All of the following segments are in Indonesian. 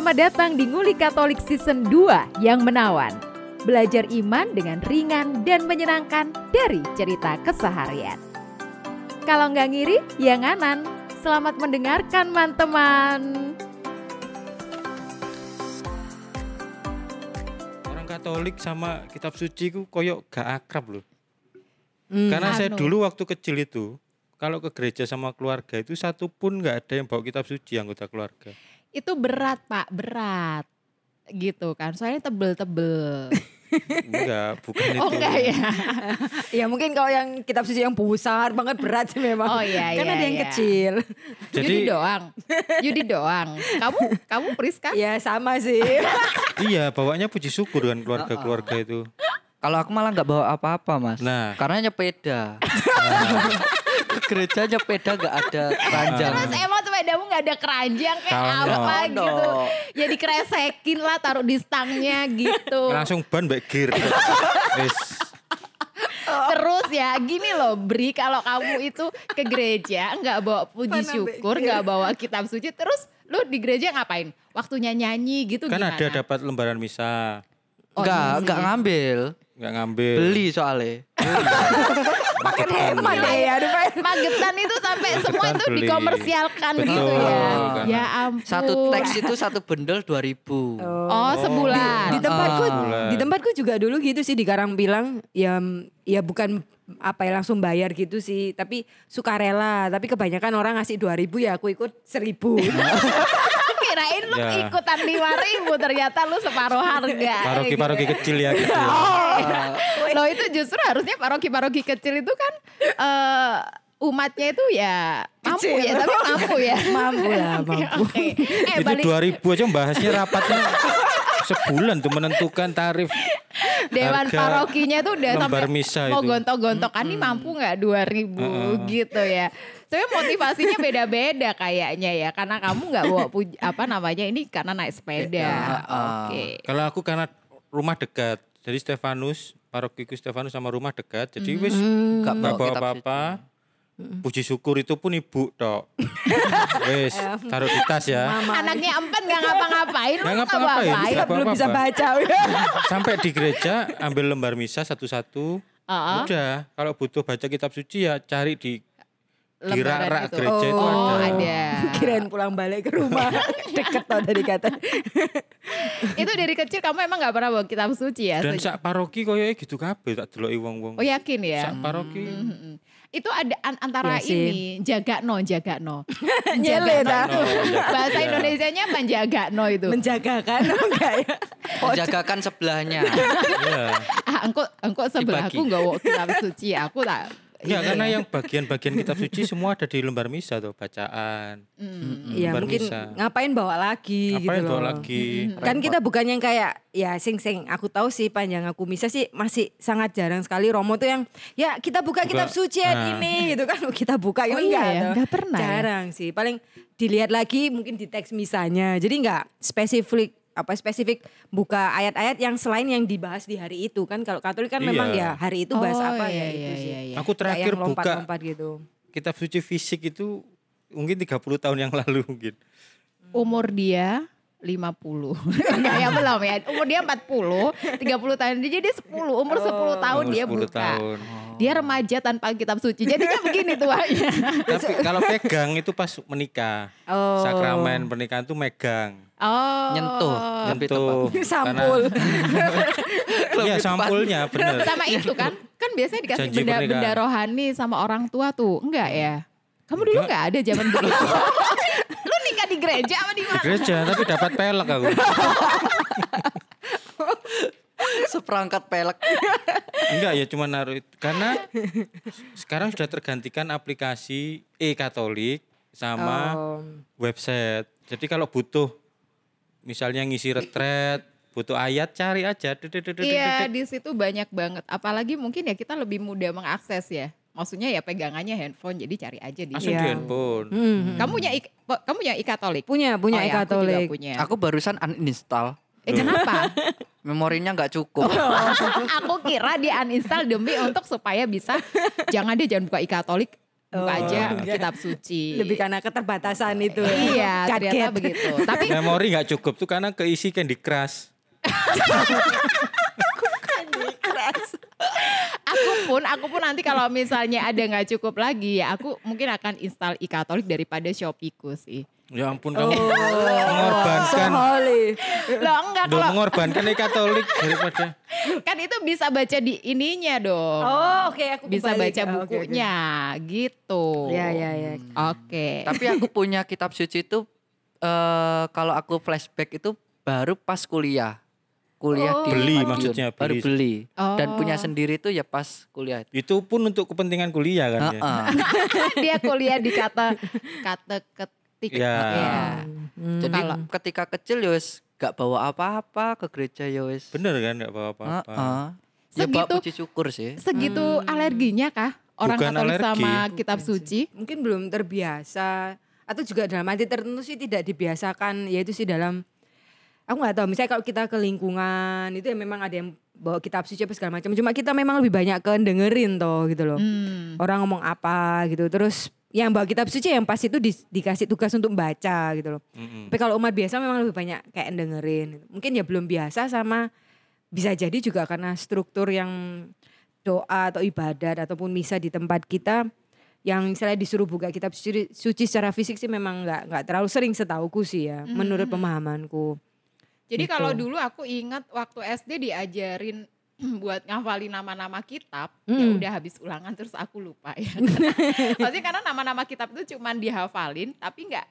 Selamat datang di Nguli Katolik Season 2 yang menawan. Belajar iman dengan ringan dan menyenangkan dari cerita keseharian. Kalau nggak ngiri, ya nganan. Selamat mendengarkan, teman-teman. Orang Katolik sama kitab suci ku koyok gak akrab loh. Hmm. Karena saya Anu. dulu waktu kecil itu kalau ke gereja sama keluarga itu satu pun nggak ada yang bawa kitab suci anggota keluarga. Itu berat, Pak, berat. Gitu kan, soalnya tebel-tebel. Enggak, bukan itu. Oh enggak ya? Ya mungkin kalau yang kitab suci yang besar banget berat sih memang. Oh iya, Kan iya, ada yang iya. kecil. Yudi Jadi doang. Yudi doang. Kamu kamu Priska? Ya sama sih. iya bawanya puji syukur kan keluarga-keluarga itu. Kalau aku malah nggak bawa apa-apa mas. Nah. Karena nyepeda. Ke gereja nyepeda nggak ada keranjang. Terus emang sepedamu nggak ada keranjang kayak Kalau apa no. gitu. Ya dikresekin lah taruh di stangnya gitu. Langsung ban baik gear. Terus ya gini loh Bri kalau kamu itu ke gereja nggak bawa puji Mana syukur nggak bawa kitab suci terus lu di gereja ngapain? Waktunya nyanyi gitu Kan gimana? ada dapat lembaran misa. Oh, Enggak, iya enggak sih. ngambil. Nggak ngambil. Beli soalnya. Pakai hemat deh ya. Magetan itu sampai semua itu beli. dikomersialkan gitu Betul, ya. karena- Ya ampun. Satu teks itu satu bendel 2000. Oh, sebulan. Di tempatku, Ah. di tempatku juga dulu gitu sih di Karang bilang ya ya bukan apa ya langsung bayar gitu sih, tapi sukarela. Tapi kebanyakan orang ngasih 2000 ya aku ikut 1000. Kirain lu Ya. ikutan lima ribu ternyata lu separuh harga. Paroki-paroki gitu. kecil ya gitu. Loh itu justru harusnya paroki-paroki kecil itu kan eh umatnya itu ya mampu Kecil. ya, tapi mampu ya. mampu lah, mampu. Oke. Eh itu balik 2000 aja bahasnya rapatnya sebulan tuh menentukan tarif Dewan harga parokinya tuh udah sampai mau gontok-gontokan nih mampu nggak dua ribu gitu ya. Tapi motivasinya beda-beda kayaknya ya, karena kamu nggak bawa apa namanya ini karena naik sepeda. Oke. Kalau aku karena rumah dekat, jadi Stefanus, parokiku Stefanus sama rumah dekat, jadi wis Nggak nggak bawa apa-apa. Puji syukur itu pun ibu tok. wis taruh di tas ya. Anaknya empat nggak ngapa-ngapain, Nggak nggak ngapa-ngapain, ngapain. nggak Belum bisa baca. Sampai di gereja ambil lembar misa satu-satu. Heeh. Udah, kalau butuh baca kitab suci ya cari di di itu. gereja itu Oh, ada. ada. Kirain pulang balik ke rumah. Deket tau tadi kata. Itu dari kecil kamu emang nggak pernah bawa kitab suci ya? Dan sak paroki koyo gitu kabeh tak deloki wong-wong. Oh yakin ya? Sak paroki. Mm-mm. Itu ada an- antara Iya sih. ini jaga no, jaga no. Nyele. No, ya. Bahasa Ya. Indonesianya menjaga no itu. Menjagakan oh, enggak ya? Menjagakan sebelahnya. Iya. ah, engkau engkau sebelah Dibagi. aku nggak kitab suci, aku tak. Enggak, karena Iya. yang bagian-bagian kitab suci semua ada di lembar misa tuh, bacaan. Mm. Ya Lembar mungkin misa. ngapain bawa lagi gitu yang bawa loh. lagi? Kan kita bukan yang kayak ya sing sing aku tahu sih panjang aku misa sih masih sangat jarang sekali Romo tuh yang ya kita buka, Buka. kitab suci ayat Nah. ini gitu kan kita buka Oh gitu iya enggak ya? tuh. Nggak pernah ya? Jarang sih. Paling dilihat lagi mungkin di teks misanya. Jadi enggak spesifik apa spesifik buka ayat-ayat yang selain yang dibahas di hari itu kan kalau Katolik kan memang Iya. ya hari itu bahas Oh, apa iya, ya itu iya, sih. iya, iya. Aku terakhir yang buka lompat-lompat gitu. kitab suci fisik itu mungkin 30 tahun yang lalu mungkin. Umur dia 50. Enggak ya belum ya. Umur dia 40, 30 tahun dia jadi 10. Umur 10 tahun Umur dia 10 buka. tahun. Dia remaja tanpa kitab suci. Jadinya begini tuanya. Tapi kalau pegang itu pas menikah. Oh. Sakramen pernikahan tuh megang. Oh. Nyentuh. Nyentuh. Sampul. Iya sampulnya bener. Sama itu kan. Kan biasanya dikasih Janji benda-benda pernikahan. rohani sama orang tua tuh. Enggak ya? Kamu dulu Enggak. ada zaman dulu. Lu nikah di gereja apa di Di mana? gereja tapi dapat pelek aku. Seperangkat pelek. Enggak ya cuma naruh itu. Karena sekarang sudah tergantikan aplikasi e-katolik sama Oh. website. Jadi kalau butuh misalnya ngisi retret, butuh ayat cari aja. Iya, di situ banyak banget. Apalagi mungkin ya kita lebih mudah mengakses ya. Maksudnya ya pegangannya handphone, jadi cari aja di. Langsung di handphone. Hmm. Kamu punya ik- po- kamu punya e-katolik? Punya, punya Oh ya, aku punya. Aku barusan uninstall. Eh kenapa? Memorinya nggak cukup. aku kira dia uninstall demi untuk supaya bisa jangan dia jangan buka e-katolik buka Oh, aja enggak. kitab suci. Lebih karena keterbatasan itu. ya. Iya, ternyata Kaget. begitu. Tapi Memori nggak cukup tuh karena keisi Candy Crush. aku pun aku pun nanti kalau misalnya ada nggak cukup lagi ya aku mungkin akan install e-katolik daripada Shopee-ku sih. Ya ampun kamu So mengorbankan. Loh enggak kalau mengorbankan e Katolik daripada kan itu bisa baca di ininya dong. Oh, oke aku bisa kebalik. baca Ah, oke, oke. bukunya gitu. Ya, ya, ya. Oke. Tapi aku punya kitab suci itu eh kalau aku flashback itu baru pas kuliah. Kuliah Oh. di Beli Madiun. maksudnya, baru beli. beli. Dan Oh. punya sendiri itu ya pas kuliah. itu pun untuk kepentingan kuliah kan ya. Heeh. Dia kuliah di kata kata ketik. Ya. Iya. Hmm. Jadi Kalau- ketika kecil ya wis gak bawa apa-apa ke gereja ya wis. Bener kan enggak apa-apa. Heeh. Ya bawa Segitu- puji syukur sih. Segitu alerginya kah orang Bukan Katolik alergi. sama kitab Bukan suci? Mungkin belum terbiasa atau juga dalam arti tertentu sih tidak dibiasakan yaitu sih dalam aku nggak tahu misalnya kalau kita ke lingkungan itu ya memang ada yang bawa kitab suci apa segala macam cuma kita memang lebih banyak ke dengerin toh gitu loh Hmm. orang ngomong apa gitu terus yang bawa kitab suci yang pas itu di- dikasih tugas untuk baca gitu loh Mm-mm. tapi kalau umat biasa memang lebih banyak kayak dengerin mungkin ya belum biasa sama bisa jadi juga karena struktur yang doa atau ibadat ataupun misa di tempat kita yang misalnya disuruh buka kitab suci, suci secara fisik sih memang nggak nggak terlalu sering setauku sih ya menurut pemahamanku Jadi Gitu. kalau dulu aku ingat waktu SD diajarin buat ngafalin nama-nama kitab, ya Hmm. udah habis ulangan terus aku lupa ya. Maksudnya karena nama-nama kitab itu cuman dihafalin tapi nggak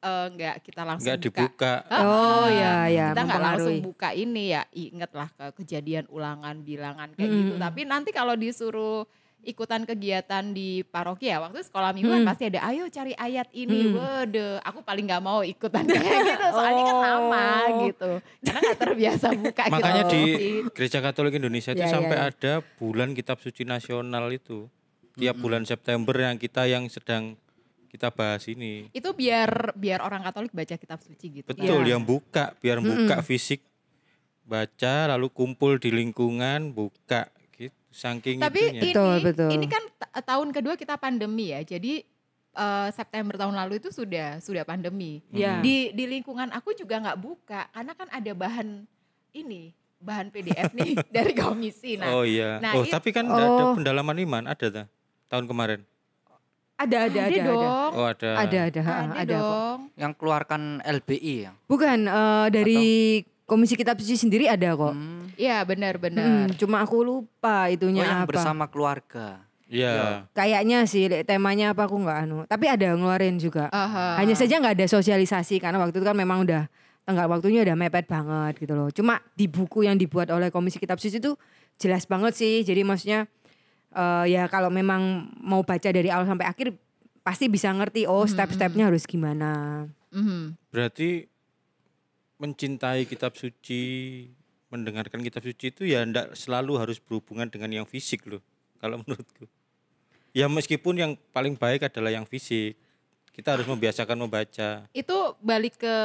eh, nggak kita langsung Enggak buka. dibuka. Oh, Ah, ya, ya, Kita nggak langsung buka ini ya, ingetlah ke kejadian ulangan bilangan kayak gitu. mm, Tapi nanti kalau disuruh ikutan kegiatan di paroki ya, waktu sekolah minggu kan Mm. pasti ada, ayo cari ayat ini. Mm. Waduh, aku paling nggak mau ikutan kayak gitu, soalnya kan lama Oh. gitu. Karena nggak terbiasa buka gitu. Makanya di suci. Gereja Katolik Indonesia itu Ya, sampai ya. ada bulan kitab suci nasional itu. Tiap bulan September yang kita yang sedang kita bahas ini. itu biar biar orang Katolik baca kitab suci gitu. Betul, Ya. yang buka biar buka fisik baca lalu kumpul di lingkungan buka gitu. Saking Tapi itunya. ini Betul, betul. ini kan ta- tahun kedua kita pandemi ya. Jadi eh, September tahun lalu itu sudah sudah pandemi. ya Di di lingkungan aku juga nggak buka karena kan ada bahan ini bahan PDF nih dari komisi. Nah, oh iya. nah, oh, it- tapi kan nggak ada Oh. pendalaman iman, ada ta? Tahun kemarin. ada ada ada ada dong. Oh, ada. ada ada ha, Ada, ada kok. dong. Yang keluarkan LBI ya. bukan eh, dari komisi kitab suci sendiri ada kok Hmm. Iya benar-benar. Hmm, cuma aku lupa Oh, itunya yang apa bersama keluarga. Iya. kayaknya sih temanya apa aku nggak anu tapi ada ngeluarin juga Aha. hanya saja nggak ada sosialisasi karena waktu itu kan memang udah tenggat waktunya udah mepet banget gitu loh cuma di buku yang dibuat oleh komisi kitab suci itu jelas banget sih jadi maksudnya eh, ya kalau memang mau baca dari awal sampai akhir pasti bisa ngerti oh step-stepnya harus gimana Mhm. Berarti mencintai kitab suci, mendengarkan kitab suci itu ya ndak selalu harus berhubungan dengan yang fisik loh. Kalau menurutku. Ya meskipun yang paling baik adalah yang fisik. Kita harus membiasakan membaca. Itu balik ke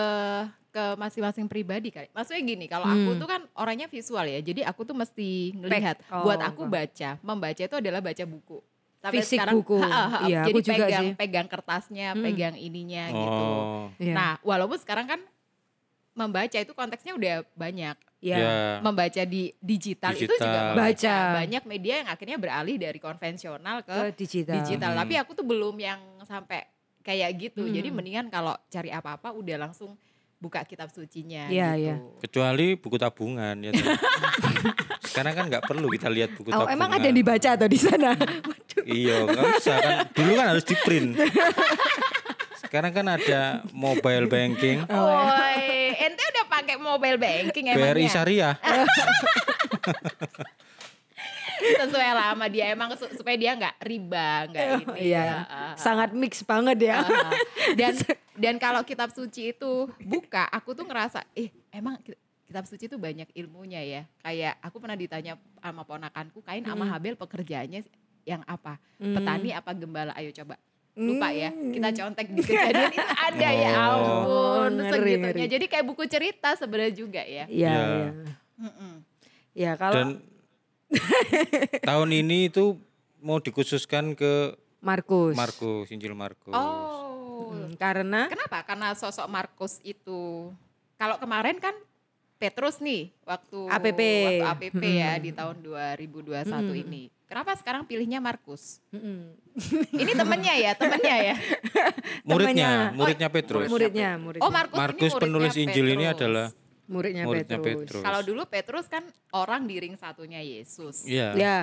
ke masing-masing pribadi kali. Maksudnya gini, kalau aku Hmm. tuh kan orangnya visual ya. Jadi aku tuh mesti ngelihat. Oh, Buat aku baca, membaca itu adalah baca buku. Fisik buku. Ha, ha, ha, Iya, jadi aku juga pegang sih. pegang kertasnya, Hmm. pegang ininya gitu. Oh. Iya. Nah, walaupun sekarang kan membaca itu konteksnya udah banyak. ya. Ya. Membaca di digital, itu juga Digital. membaca. Baca. Banyak media yang akhirnya beralih dari konvensional ke ke digital, digital. Hmm. Tapi aku tuh belum yang sampai kayak gitu. Hmm. Jadi mendingan kalau cari apa-apa udah langsung buka kitab sucinya Iya, gitu. iya. Kecuali buku tabungan ya. toh. Sekarang kan nggak perlu kita lihat buku Oh, tabungan. emang ada yang dibaca atau di sana? Iya, nggak usah kan. Dulu kan harus di print. Sekarang kan ada mobile banking, Woi, ente udah pakai mobile banking emangnya? BRI Syariah. Sesuai lah sama dia emang su- supaya dia nggak riba, nggak ini. Iya, Ah, ah, sangat mix banget ya. Dan dan kalau kitab suci itu buka, aku tuh ngerasa, eh emang ki- kitab suci itu banyak ilmunya ya. Kayak aku pernah ditanya sama ponakanku, Kain sama Hmm. Habel pekerjaannya yang apa? Hmm. Petani apa gembala? Ayo coba lupa ya Hmm. kita contek di kejadian itu ada ya Oh. ampun Ngeri, segitunya ngeri. jadi kayak buku cerita sebenarnya juga ya Iya, Iya. iya. Mm-mm. Ya kalau Dan tahun ini itu mau dikhususkan ke Markus. Markus, Injil Markus. Oh. Hmm, karena Kenapa? Karena sosok Markus itu kalau kemarin kan Petrus nih waktu APP. waktu APP ya Mm-mm. di tahun 2021 Mm-mm. ini. Kenapa sekarang pilihnya Markus? Mm-mm. Ini temennya ya, temennya ya. Muridnya, temannya. muridnya Petrus. muridnya, muridnya. Oh Markus, Markus ini muridnya penulis Injil ini adalah muridnya, muridnya Petrus. Petrus. Kalau dulu Petrus kan orang di ring satunya Yesus. Iya, Ya.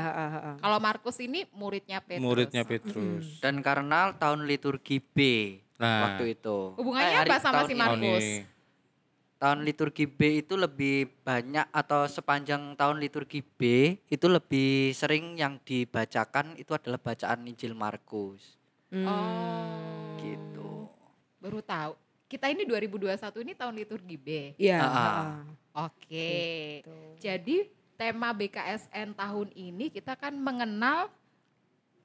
Kalau Markus ini muridnya Petrus. muridnya Petrus. Dan karena tahun liturgi B Nah, waktu itu. Hubungannya Eh, apa sama si Markus? Tahun liturgi B itu lebih banyak atau sepanjang tahun liturgi B itu lebih sering yang dibacakan itu adalah bacaan Injil Markus. Hmm. Oh. Gitu. Baru tahu. Kita ini 2021 ini tahun liturgi B. Iya. Ah. ha. Oke. Gitu. Jadi tema BKSN tahun ini kita kan mengenal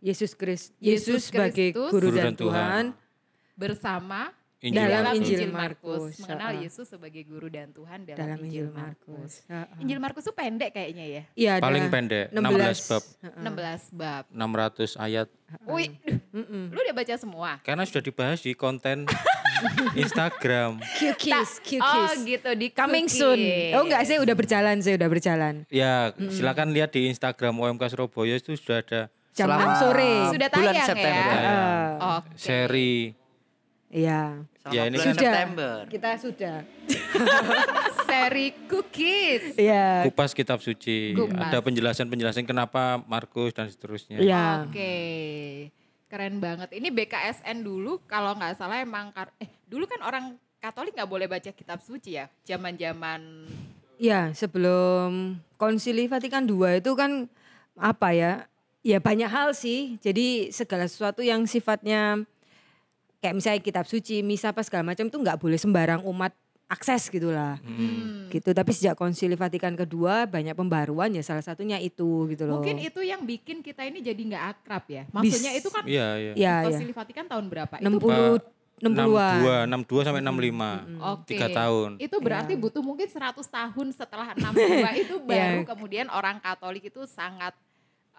Yesus Kristus, Yesus Yesus sebagai Kristus, guru dan dan Tuhan. Tuhan. bersama Injil Dalam Markus. Injil Markus, mengenal. Yesus sebagai guru dan Tuhan dalam, dalam Injil, Markus. Injil Markus itu pendek kayaknya ya. Iya, Paling pendek, 16 bab, Ha, ha. 16 bab. 600 ayat. Wih, lu udah baca semua? Karena sudah dibahas di konten Instagram. Q-Kiss, Q-Kiss. Oh gitu di Coming cookies. soon. Oh enggak, saya udah berjalan, saya udah berjalan. Ya, silakan lihat di Instagram OMK Surabaya itu sudah ada Jam Selama 6 sore. Sudah bulan tayang September. ya? Seri Iya. Ya, ini kan- Sudah. September. Kita sudah. Seri cookies. Iya. kupas kitab suci. Kupas. Ada penjelasan-penjelasan kenapa Markus dan seterusnya. Iya. Oke. Keren banget. Ini BKSN dulu kalau nggak salah emang kar- eh dulu kan orang Katolik nggak boleh baca kitab suci ya. Zaman-zaman Iya, sebelum Konsili Vatikan II itu kan apa ya? Ya banyak hal sih. Jadi segala sesuatu yang sifatnya kayak misalnya kitab suci, misa apa segala macam itu nggak boleh sembarang umat akses gitu lah. Hmm. Gitu. Tapi sejak Konsili Vatikan kedua banyak pembaruan ya salah satunya itu gitu loh. Mungkin itu yang bikin kita ini jadi nggak akrab ya. Maksudnya Bis- itu kan Iya, iya. ya ya. Konsili Vatikan tahun berapa? Itu 60 60-an. 62, 62 sampai 65. Oke. Tiga tahun. Itu berarti butuh mungkin 100 tahun setelah 62 itu baru Iya. kemudian orang Katolik itu sangat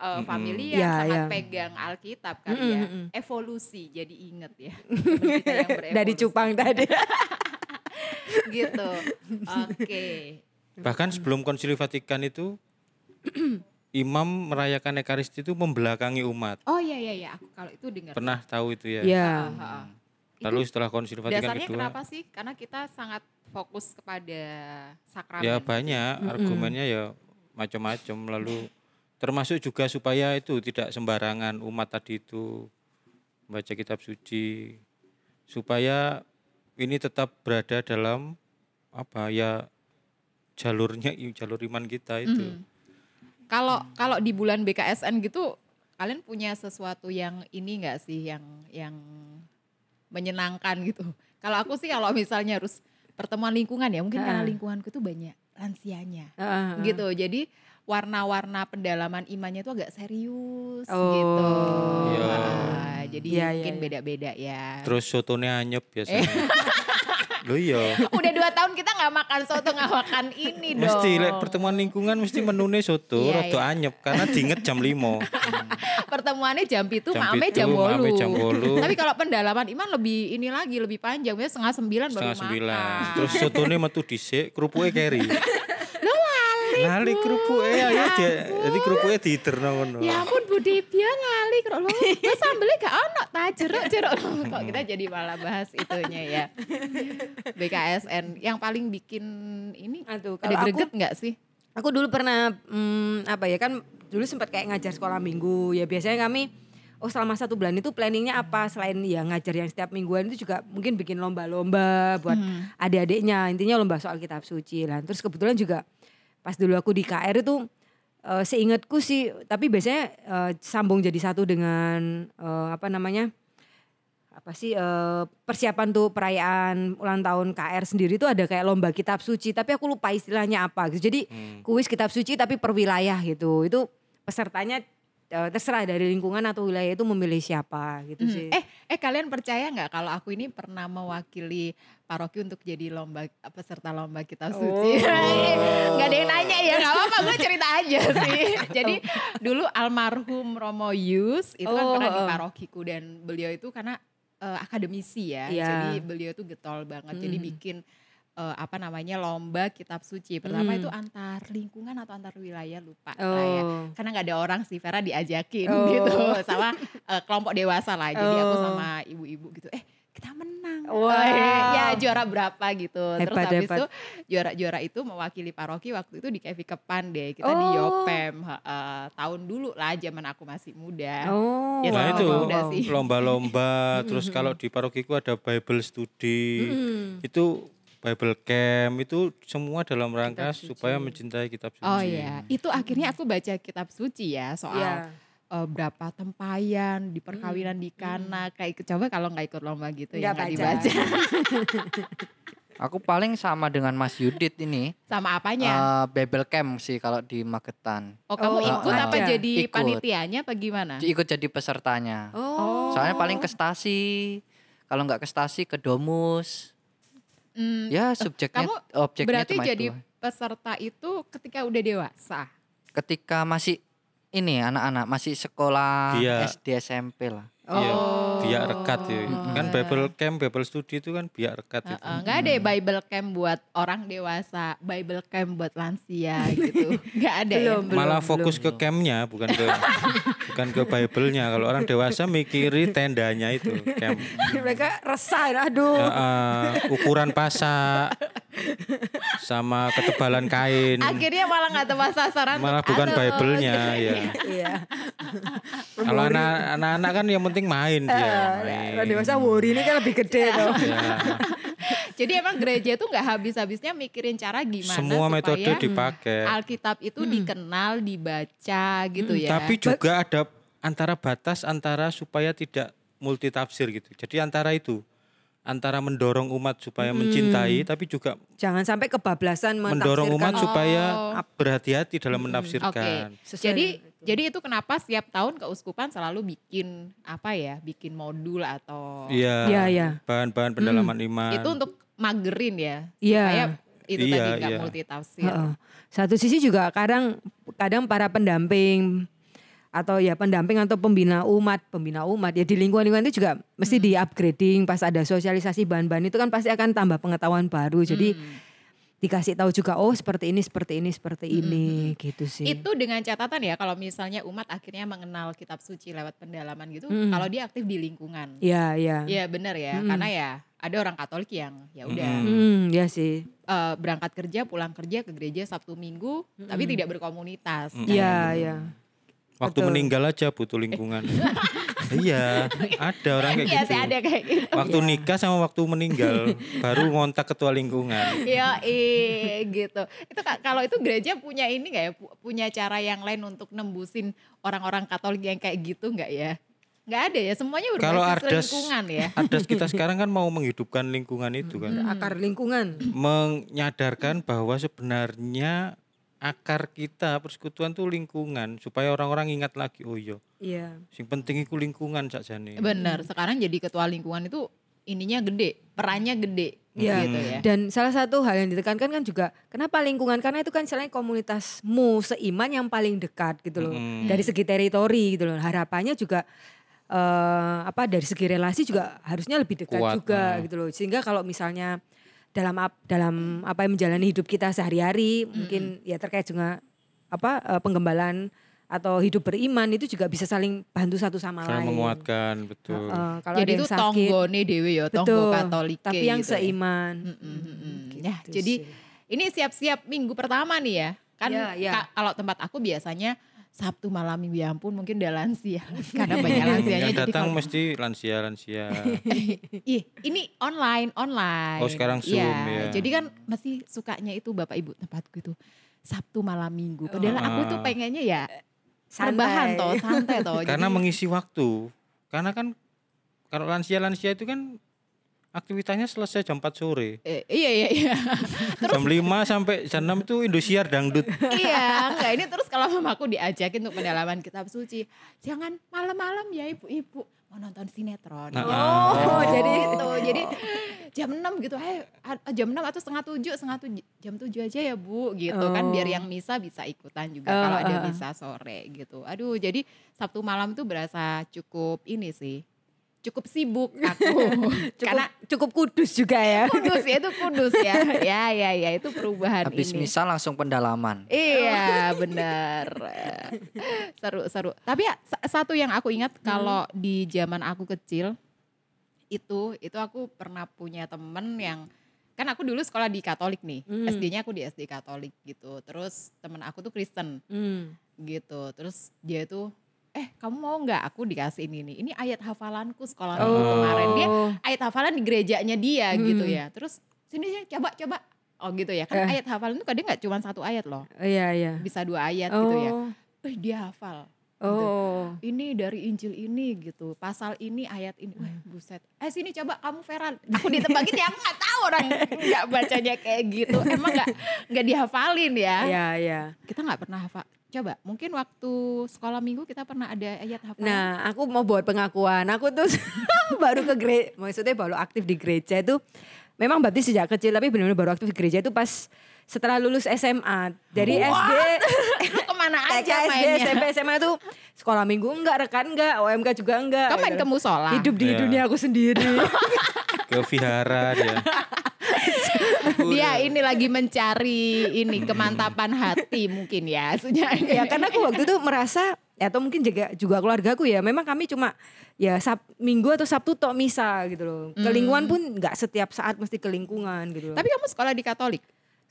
uh, Mm-mm. familiar, Iya, sangat iya. pegang Alkitab kan Mm-mm, ya. Evolusi jadi inget ya. Dari cupang tadi. gitu. Oke. Bahkan sebelum Konsili Vatikan itu imam merayakan Ekaristi itu membelakangi umat. Oh iya iya iya, aku kalau itu dengar. Pernah tahu itu ya? Iya. Ah. Lalu Itu setelah Konsili Vatikan dasarnya kedua, kenapa sih? Karena kita sangat fokus kepada sakramen. ya banyak argumennya ya macam-macam. Lalu termasuk juga supaya itu tidak sembarangan umat tadi itu baca kitab suci supaya ini tetap berada dalam apa ya jalurnya jalur iman kita itu. Mhm. Kalau kalau di bulan BKSN gitu, kalian punya sesuatu yang ini enggak sih yang yang menyenangkan gitu? Kalau aku sih kalau misalnya harus pertemuan lingkungan ya, mungkin karena Ah. lingkunganku tuh banyak lansianya. Heeh, heeh. Gitu. Jadi warna-warna pendalaman imannya tuh agak serius Oh. gitu. Iya. Ah, jadi Iya, iya, mungkin iya. beda-beda ya. Terus sotonya anyep biasanya. Loh iya. Udah dua tahun kita nggak makan soto nggak makan ini dong. Mesti pertemuan lingkungan mesti menune soto Iya, rada iya. anyep karena diinget jam 5. pertemuannya jam itu, pitu, jam bolu. jam wolu. Tapi kalau pendalaman iman lebih ini lagi lebih panjang, biasanya setengah sembilan baru setengah sembilan. makan. Terus sotone metu dhisik, kerupuknya keri. Lali kerupuknya ya dia. Jadi kerupuknya diiterno ngono. Ya ampun Bu Dipia ngali kok lo. Lo sambelnya gak ono ta jeruk-jeruk. Kok kita jadi malah bahas itunya ya. BKSN yang paling bikin ini Aduh, ada kalau aku greget nggak sih? Aku dulu pernah hmm, apa ya kan dulu sempat kayak ngajar sekolah minggu ya biasanya kami oh selama satu bulan itu planningnya apa selain ya ngajar yang setiap mingguan itu juga mungkin bikin lomba-lomba buat Hmm. adik-adiknya intinya lomba soal kitab suci lah terus kebetulan juga pas dulu aku di KR itu eh, seingatku sih tapi biasanya eh, sambung jadi satu dengan eh, apa namanya apa sih eh, persiapan tuh perayaan ulang tahun KR sendiri tuh ada kayak lomba kitab suci tapi aku lupa istilahnya apa gitu jadi Hmm. kuis kitab suci tapi per wilayah gitu itu pesertanya eh, terserah dari lingkungan atau wilayah itu memilih siapa gitu Hmm. sih. Eh, eh kalian percaya nggak kalau aku ini pernah mewakili paroki untuk jadi lomba peserta lomba kitab suci? Oh. Nggak ada yang nanya ya, nggak apa-apa gue cerita aja sih. Jadi dulu almarhum Romo Yus itu kan Oh, pernah di oh. parokiku dan beliau itu karena eh, akademisi ya, Iya. jadi beliau itu getol banget. Jadi Mhm. bikin eh, apa namanya lomba kitab suci. Pertama Mhm. itu antar lingkungan atau antar wilayah lupa saya Oh. karena nggak ada orang sih Vera diajakin Oh. gitu sama eh, kelompok dewasa lah jadi aku Oh. sama ibu-ibu gitu eh kita menang Wow. Eh, ya juara berapa gitu terus Hebat, habis hebat. itu juara-juara itu mewakili paroki waktu itu di Kevi Kepan deh kita di Oh. Yopem heeh, tahun dulu lah zaman aku masih muda Oh. Ya, Nah itu muda sih. lomba-lomba, terus kalau di parokiku ada Bible study, itu Bible camp, itu semua dalam rangka supaya mencintai kitab suci. oh ya itu akhirnya aku baca kitab suci ya soal Iya. Eh, berapa tempayan di perkawinan di Kana kayak coba kalau nggak ikut lomba gitu ya Nggak nggak baca. dibaca Aku paling sama dengan Mas Yudit ini. sama apanya eh, Bible Camp sih kalau di Magetan. Oh kamu Oh, ikut apa ada. jadi Ikut. panitianya apa gimana? Ikut jadi pesertanya. Oh. Soalnya paling ke stasi. Kalau nggak ke stasi ke domus. Hmm, Ya subjeknya kamu objeknya berarti cuma jadi itu. peserta itu ketika udah dewasa. Ketika masih ini anak-anak masih sekolah Iya. SD SMP lah. Iya, Oh. biak rekat ya. Kan Bible camp, Bible study itu kan biak rekat itu. Heeh, Nggak ada ya Bible camp buat orang dewasa, Bible camp buat lansia gitu. Nggak ada Belum, ya. Malah fokus ke campnya, bukan ke bukan ke Bible-nya. Kalau orang dewasa mikiri tendanya itu camp. Mereka resah, aduh. Ya, eh, ukuran pasak sama ketebalan kain. Akhirnya malah nggak tepat sasaran. Malah bukan. Bible-nya ya. Iya. Kalau anak- anak-anak kan yang penting main dia. Kalau Main. dewasa worry ini kan lebih gede tuh. Ya, Jadi emang gereja itu nggak habis-habisnya mikirin cara gimana semua supaya metode dipakai. Alkitab itu dikenal, dibaca gitu ya. Tapi juga ada antara batas antara supaya tidak multitafsir gitu. Jadi antara itu antara mendorong umat supaya mencintai tapi juga Jangan sampai kebablasan mendorong umat mentafsirkan. supaya Oh. berhati-hati dalam Oke, menafsirkan. Sesuai jadi itu. jadi itu kenapa setiap tahun keuskupan selalu bikin apa ya, bikin modul atau Iya. Iya, iya. Bahan-bahan pendalaman iman. itu untuk magerin ya, Iya. supaya itu Iya, tadi nggak iya. multitafsir. Heeh. Satu sisi juga kadang kadang para pendamping atau ya pendamping atau pembina umat, pembina umat ya di lingkungan-lingkungan itu juga mesti di upgrading pas ada sosialisasi bahan-bahan itu kan pasti akan tambah pengetahuan baru. Jadi Hmm. dikasih tahu juga oh seperti ini, seperti ini, seperti ini gitu sih. Itu dengan catatan ya kalau misalnya umat akhirnya mengenal kitab suci lewat pendalaman gitu, Mm. kalau dia aktif di lingkungan. Iya, iya. Iya benar ya, Mm. karena ya ada orang Katolik yang ya udah Mm. Hmm, ya sih. eh, berangkat kerja, pulang kerja ke gereja Sabtu Minggu, tapi tidak berkomunitas. Mm. Kayak Iya. Iya. Waktu Betul. meninggal aja butuh lingkungan. iya, ada orang kayak Iya gitu. ada kayak gitu. Waktu nikah sama waktu meninggal baru ngontak ketua lingkungan. Iya, eh, gitu. Itu ka- kalau itu gereja punya ini nggak ya? pu- Punya cara yang lain untuk nembusin orang-orang Katolik yang kayak gitu nggak ya? Nggak ada ya. Semuanya berbasis Kalau Ardas lingkungan ya. Ardas kita sekarang kan mau menghidupkan lingkungan itu kan. Akar lingkungan. Menyadarkan bahwa sebenarnya akar kita persekutuan tuh lingkungan supaya orang-orang ingat lagi oh iya Iya. sing penting itu lingkungan sakjane. Bener. Sekarang jadi ketua lingkungan itu ininya gede, perannya gede, Iya. gitu ya. Dan salah satu hal yang ditekankan kan juga kenapa lingkungan karena itu kan selain komunitasmu seiman yang paling dekat gitu loh. Mm. Dari segi teritori gitu loh. Harapannya juga eh apa dari segi relasi juga harusnya lebih dekat Kuat, juga mm. gitu loh. Sehingga kalau misalnya dalam dalam apa yang menjalani hidup kita sehari-hari mungkin ya terkait juga apa eh, penggembalaan atau hidup beriman itu juga bisa saling bantu satu sama Saling lain. menguatkan betul. Heeh, kalau jadi itu sakit, tonggone dewe ya, tonggo. Katolik. Tapi yang gitu ya. seiman. Mm, mm, mm, mm. Gitu Ya, jadi sih. ini siap-siap minggu pertama nih ya. Kan Ya, ya. ka- kalau tempat aku biasanya Sabtu malam minggu ya ampun mungkin udah lansia karena banyak lansianya yang jadi datang kalau- mesti lansia-lansia. Ih, ini online, online. Oh, sekarang Zoom, ya. Jadi kan masih sukanya itu Bapak Ibu tempatku itu Sabtu malam Minggu. Padahal aku tuh Ah. pengennya ya Santai. rebahan toh, santai toh. Karena Jadi- mengisi waktu. Karena kan kalau lansia-lansia itu kan aktivitasnya selesai jam 4 sore. Eh, iya iya iya. Jam 5 sampai jam 6 itu Indosiar dangdut. iya, enggak ini terus kalau mamaku diajakin untuk pendalaman kitab suci, jangan malam-malam ya ibu-ibu mau nonton sinetron. Nah, oh, ah. jadi itu. Jadi jam 6 gitu, eh jam 6 atau setengah 7, setengah 7, jam 7 aja ya Bu gitu kan biar Oh. yang misa bisa ikutan juga Oh, kalau ada ah, ah. misa sore gitu. Aduh, jadi Sabtu malam tuh berasa cukup ini sih. Cukup sibuk aku. Cukup, Karena cukup kudus juga ya. kudus ya itu kudus ya. Ya ya ya itu perubahan Habis ini. misa langsung pendalaman. Iya benar seru seru tapi ya sa- satu yang aku ingat kalau di zaman aku kecil itu itu aku pernah punya temen yang kan aku dulu sekolah di Katolik nih Hmm. SD-nya aku di SD Katolik gitu terus temen aku tuh Kristen Hmm. gitu terus dia tuh eh kamu mau nggak aku dikasih ini nih ini ayat hafalanku sekolah Oh. kemarin dia ayat hafalan di gerejanya dia gitu Hmm. ya terus sini sini coba coba oh gitu ya kan Eh. ayat hafalan itu kadang nggak cuma satu ayat loh Oh, Iya iya. bisa dua ayat gitu ya. Oh. Eh dia hafal. Gitu. Oh. Ini dari Injil ini gitu. Pasal ini ayat ini. Wah buset. Eh sini coba kamu Vera. Aku ditebakin ya aku nggak tahu orang nggak bacanya kayak gitu. Emang nggak nggak dihafalin ya. Iya iya. Kita nggak pernah hafal. Coba mungkin waktu sekolah minggu kita pernah ada ayat hafalan. Nah, aku mau buat pengakuan. Aku tuh baru ke gereja, maksudnya baru aktif di gereja itu memang baptis sejak kecil tapi benar-benar baru aktif di gereja itu pas setelah lulus SMA. Dari SD, Lu ke mana TK, aja SD, mainnya? SMP, SMA tuh sekolah minggu enggak, rekan enggak, OMK juga enggak. Kau main gitu. ke musola. Hidup di Iya. dunia aku sendiri. Ke vihara dia. Dia ini lagi mencari ini kemantapan hati mungkin ya. Ya karena aku waktu itu merasa ya, atau mungkin juga juga keluargaku ya memang kami cuma ya sab, minggu atau sabtu tok misa gitu loh ke lingkungan pun nggak setiap saat mesti ke lingkungan gitu loh. Tapi kamu sekolah di Katolik?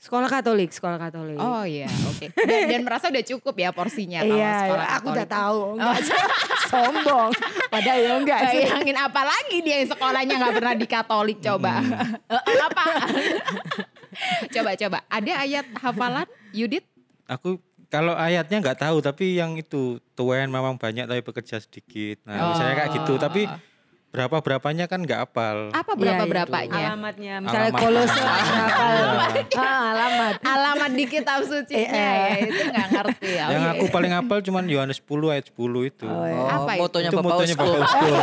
Sekolah Katolik sekolah Katolik Oh iya, oke. Dan, dan merasa udah cukup ya porsinya kalau iya sekolah aku udah tahu enggak sombong padahal ya enggak sih Bayangin apa lagi dia yang sekolahnya nggak pernah di Katolik coba. Eh, apa? coba coba. Ada ayat hafalan Yudit? Aku kalau ayatnya nggak tahu tapi yang itu tuan memang banyak tapi bekerja sedikit. Nah, misalnya kayak gitu. Tapi berapa berapanya kan nggak apal. Apa Iya, berapa berapanya? alamatnya misalnya Alamat. kolose berapa ah, alamat Alamat di kitab suci ya itu nggak ngerti ya. Yang aku paling hapal cuman Yohanes 10 ayat 10 itu. Oh, iya. Oh, Apa itu? motonya itu Bapak motonya Uskup. Bapak Uskup.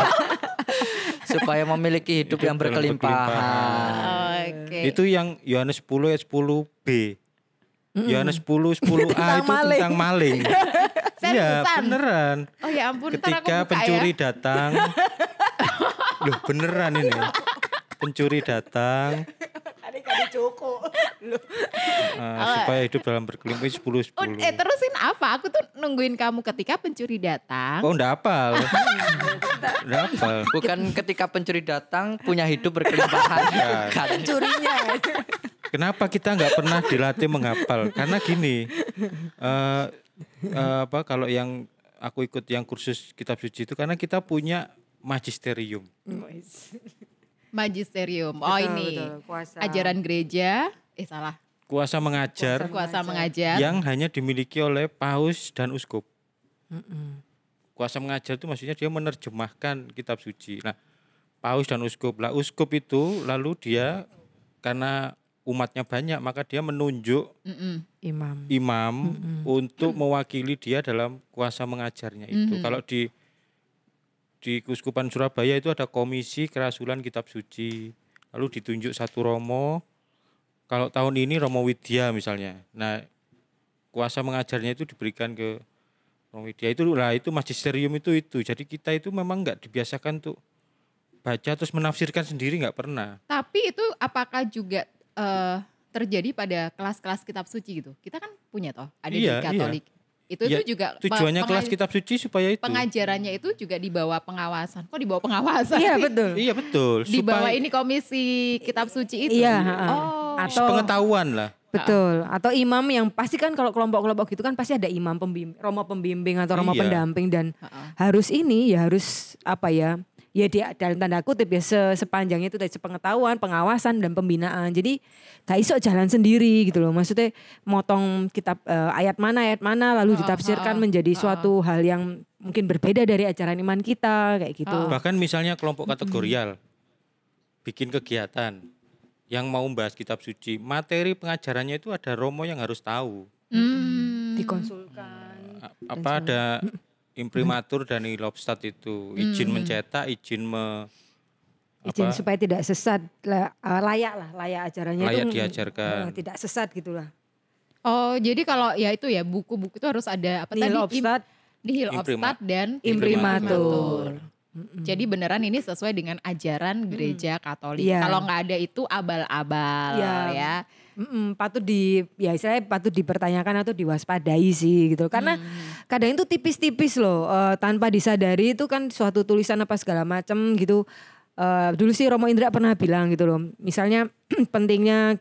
supaya memiliki hidup, Hidup yang dalam berkelimpahan. Oke. Itu yang Yohanes 10 ayat 10b. Yohanes 10 10a Tentang itu maling. tentang maling. Iya, beneran. Oh ya ampun, Ketika buka pencuri ya. datang. Loh, beneran ini. Pencuri datang adik adik Joko eh, supaya hidup dalam berkelimpahan 10 Oh, 10. eh terusin apa? Aku tuh nungguin kamu ketika pencuri datang. Oh, enggak hafal. Enggak hafal. Bukan ketika pencuri datang punya hidup berkelimpahan. Bukan. curinya Kenapa kita nggak pernah dilatih menghafal? Karena gini, eh eh, apa kalau yang aku ikut yang kursus kitab suci itu karena kita punya magisterium. Magisterium. Oh Betul, ini betul, kuasa. ajaran gereja. Eh salah. Kuasa mengajar Kuasa mengajar. yang hanya dimiliki oleh paus dan uskup. Kuasa mengajar itu maksudnya dia menerjemahkan kitab suci. Nah, paus dan uskup. Lah uskup itu lalu dia karena umatnya banyak maka dia menunjuk Mm-mm. imam imam untuk mewakili dia dalam kuasa mengajarnya itu. Kalau di di Kuskupan Surabaya itu ada komisi kerasulan kitab suci. Lalu ditunjuk satu romo. Kalau tahun ini Romo Widya misalnya. Nah, kuasa mengajarnya itu diberikan ke Romo Widya itu lah itu magisterium itu itu. Jadi kita itu memang nggak dibiasakan untuk baca terus menafsirkan sendiri nggak pernah. Tapi itu apakah juga eh, terjadi pada kelas-kelas kitab suci gitu? Kita kan punya toh, ada Iya, di Katolik. Itu Iya, itu juga Tujuannya kelas kitab suci supaya itu. pengajarannya itu juga di bawah pengawasan. Kok di bawah pengawasan? iya sih? betul Iya betul. Di bawah supaya- ini komisi kitab suci itu. Iya. Oh. Atau- pengetahuan lah. Betul. Atau imam yang pasti kan kalau kelompok-kelompok gitu kan pasti ada imam pembimbing, romo pembimbing atau romo Iya. pendamping dan Ha-ha. harus ini ya harus apa ya? Ya di dalam tanda kutip ya se- sepanjangnya itu dari sepengetahuan, pengawasan dan pembinaan. Jadi gak iso jalan sendiri gitu loh. Maksudnya motong kitab eh, ayat mana ayat mana lalu Ha-ha, ditafsirkan ha-ha, menjadi ha-ha. suatu hal yang mungkin berbeda dari ajaran iman kita kayak gitu. Bahkan misalnya kelompok kategorial. bikin kegiatan yang mau membahas kitab suci, materi pengajarannya itu ada romo yang harus tahu. Hmm. Dikonsulkan. Apa ada imprimatur dan ilobstat itu, izin mencetak, izin me Izin apa, supaya tidak sesat eh, layak lah layak acaranya layak itu diajarkan. eh, tidak sesat gitulah. Oh, jadi kalau ya itu ya buku-buku itu harus ada apa Nihil tadi? obstat, Nihil obstat dan imprimatur. Jadi beneran ini sesuai dengan ajaran gereja Katolik. Iya. Kalau nggak ada itu abal-abal Iya. ya. Mm-mm, patut di ya istilahnya patut dipertanyakan atau diwaspadai sih gitu. Karena kadang itu tipis-tipis loh eh, tanpa disadari itu kan suatu tulisan apa segala macam gitu. Eh, dulu sih Romo Indra pernah bilang gitu loh misalnya pentingnya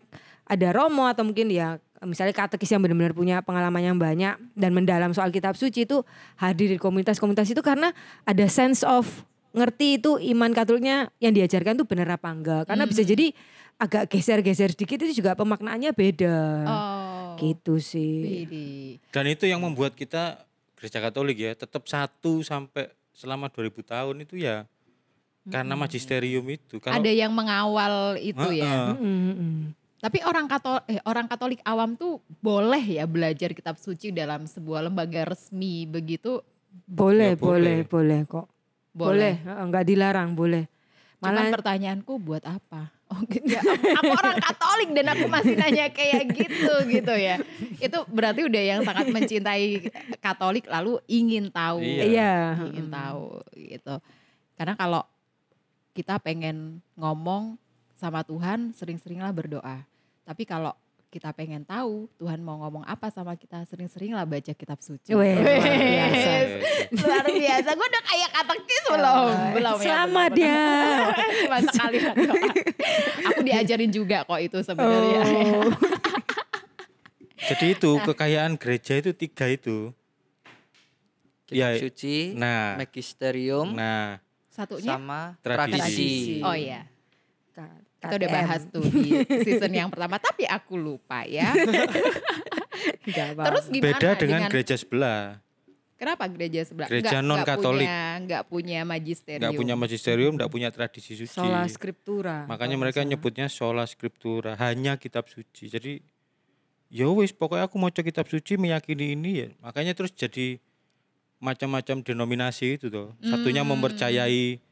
ada Romo atau mungkin ya misalnya katekis yang benar-benar punya pengalaman yang banyak dan mendalam soal kitab suci itu hadir di komunitas-komunitas itu karena ada sense of ngerti itu iman Katoliknya yang diajarkan tuh benar apa enggak. Karena bisa jadi agak geser-geser sedikit itu juga pemaknaannya beda Oh. gitu sih Widih. Dan itu yang membuat kita gereja Katolik ya tetap satu sampai selama 2000 tahun itu ya karena magisterium itu. Kalau Ada yang mengawal itu ya. Heeh. Mm, mm. Tapi orang Katolik eh, orang Katolik awam tuh boleh ya belajar kitab suci dalam sebuah lembaga resmi begitu? boleh Ya, boleh boleh. boleh kok boleh Heeh, nggak dilarang boleh Cuman malah pertanyaanku buat apa? Oh gitu ya. Aku orang Katolik dan aku masih nanya kayak gitu gitu ya. Itu berarti udah yang sangat mencintai Katolik lalu ingin tahu. Iya. iya Ingin tahu gitu. Karena kalau kita pengen ngomong sama Tuhan sering-seringlah berdoa. Tapi kalau kita pengen tahu Tuhan mau ngomong apa sama kita sering-seringlah baca kitab suci. Weh, luar biasa. luar biasa. Gue udah kayak katekis belum? Belum ya. selamat belum. ya Cuma sekali doa. Aku diajarin juga kok itu sebenarnya. Oh. jadi itu kekayaan gereja itu tiga itu. Kitab Ya, suci, nah. magisterium, Nah, Satunya sama Tradisi. tradisi. Oh iya. Kita udah bahas tuh di season yang pertama tapi aku lupa ya. Terus gimana beda dengan, gereja sebelah. Kenapa gereja sebelah? Gereja Nggak- non-Katolik. nggak punya, punya magisterium. Nggak punya magisterium, nggak punya tradisi suci. sola scriptura Makanya mereka salah. nyebutnya sola scriptura, hanya kitab suci. Jadi ya wis pokoknya aku mau kitab suci meyakini ini ya. Makanya terus jadi macam-macam denominasi itu tuh. Satunya Hmm. mempercayai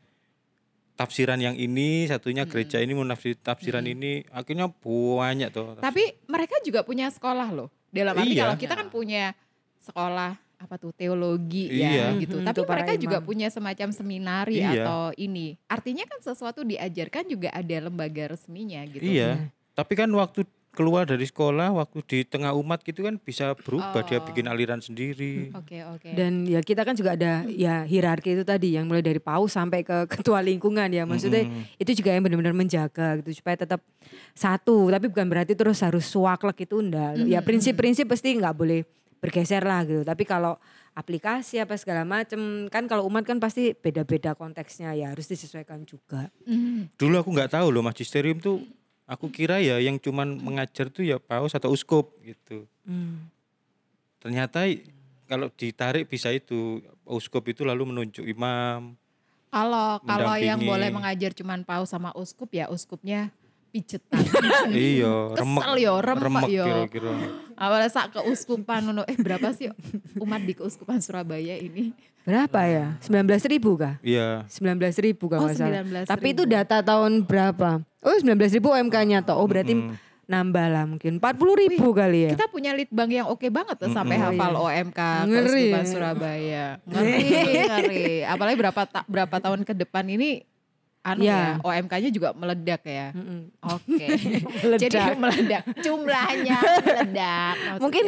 tafsiran yang ini, satunya Hmm. gereja ini menafsir tafsiran ini. Akhirnya banyak tuh. Tapi mereka juga punya sekolah loh. Dalam arti Iya. kalau kita kan punya sekolah apa tuh teologi Iya. ya gitu. Mhm, Tapi mereka juga punya semacam seminari Iya. atau ini. Artinya kan sesuatu diajarkan juga ada lembaga resminya gitu. Iya. Tapi kan waktu keluar dari sekolah, waktu di tengah umat gitu kan bisa berubah. Dia Oh. bikin aliran sendiri. Oke oke. dan ya kita kan juga ada ya hierarki itu tadi yang mulai dari paus sampai ke ketua lingkungan ya maksudnya Mm-mm. itu juga yang benar-benar menjaga gitu supaya tetap satu tapi bukan berarti terus harus suaklek itu enggak ya prinsip-prinsip pasti nggak boleh bergeser lah gitu tapi kalau aplikasi apa segala macem kan kalau umat kan pasti beda-beda konteksnya ya harus disesuaikan juga Mhm. Dulu aku nggak tahu loh magisterium tuh. Aku kira ya yang cuman mengajar tuh ya paus atau uskup gitu. Hmm. Ternyata kalau ditarik bisa itu uskup itu lalu menunjuk imam. Kalau kalau yang boleh mengajar cuman paus sama uskup ya uskupnya pijetan. iya, remek. Kesel yo, remek yo. kira-kira. Awalnya sak keuskupan ngono. Eh berapa sih umat di keuskupan Surabaya ini? Berapa ya 19 ribu kah Iya. 19 ribu kalau Oh, salah 19.000. tapi itu data tahun berapa oh 19 ribu OMK-nya toh oh berarti Mm-mm. nambah lah mungkin 40 ribu kali ya Kita punya litbang yang oke banget tuh sampai Mm-mm. hafal Oh, OMK Ngeri ya. Surabaya. Ngeri, ngeri. Apalagi berapa ta- berapa tahun ke depan ini anu Ya. ya, OMK-nya juga meledak ya. Mm-mm. Oke. Meledak. Jadi meledak. Jumlahnya meledak. maksudnya. Mungkin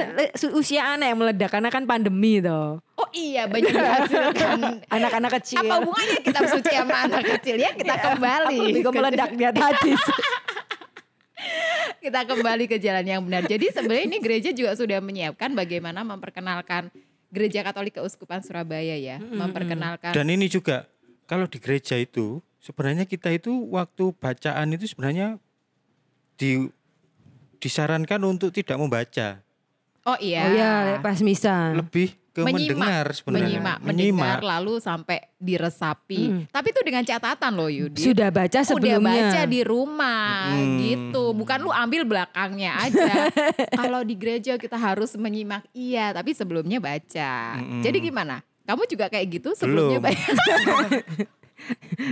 usia anak yang meledak karena kan pandemi toh. Oh iya banyak dihasilkan. Anak-anak kecil. Apa hubungannya kitab suci sama anak kecil ya? Kita kembali. Aku ke- meledak dia tadi. kita kembali ke jalan yang benar. Jadi sebenarnya ini gereja juga sudah menyiapkan bagaimana memperkenalkan gereja Katolik Keuskupan Surabaya ya, memperkenalkan. Dan ini juga kalau di gereja itu sebenarnya kita itu waktu bacaan itu sebenarnya di disarankan untuk tidak membaca. oh iya. Oh iya, pas misa. Lebih ke mendengar sebenarnya. menyimak, mendengar lalu sampai diresapi. Hmm. Tapi itu dengan catatan loh Yudi. Sudah baca Udah sebelumnya. baca di rumah Hmm. gitu. Bukan lu ambil belakangnya aja. Kalau di gereja kita harus menyimak iya, tapi sebelumnya baca. Mm-mm. Jadi gimana? Kamu juga kayak gitu sebelumnya Belum.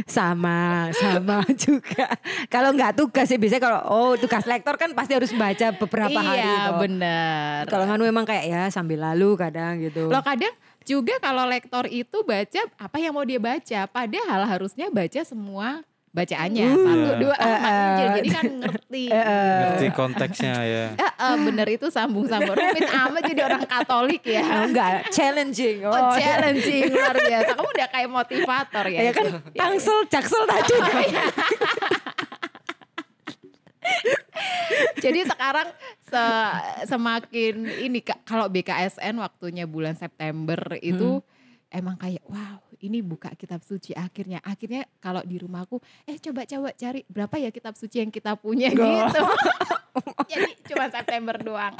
Sama, sama juga. Kalau nggak tugas sih biasanya kalau oh tugas lektor kan pasti harus baca beberapa hari. Iya, toh. bener. Kalau Nganu memang kayak ya sambil lalu kadang gitu. Loh kadang juga kalau lektor itu baca apa yang mau dia baca. Padahal harusnya baca semua bacaannya. Satu, dua, ah, Uh, uh. Jadi kan ngerti. Ngerti konteksnya ya. Eh, eh, bener itu sambung-sambung. Rumit amat jadi orang Katolik Oh, ya. enggak, challenging. Oh, challenging luar biasa. Kamu udah kayak motivator ya. Ya kan itu. tangsel, jaksel tadi. Jadi sekarang se- semakin ini kalau BKSN waktunya bulan September itu emang kayak wow ini buka kitab suci akhirnya akhirnya kalau di rumahku eh coba coba cari berapa ya kitab suci yang kita punya gitu. Jadi cuma September doang.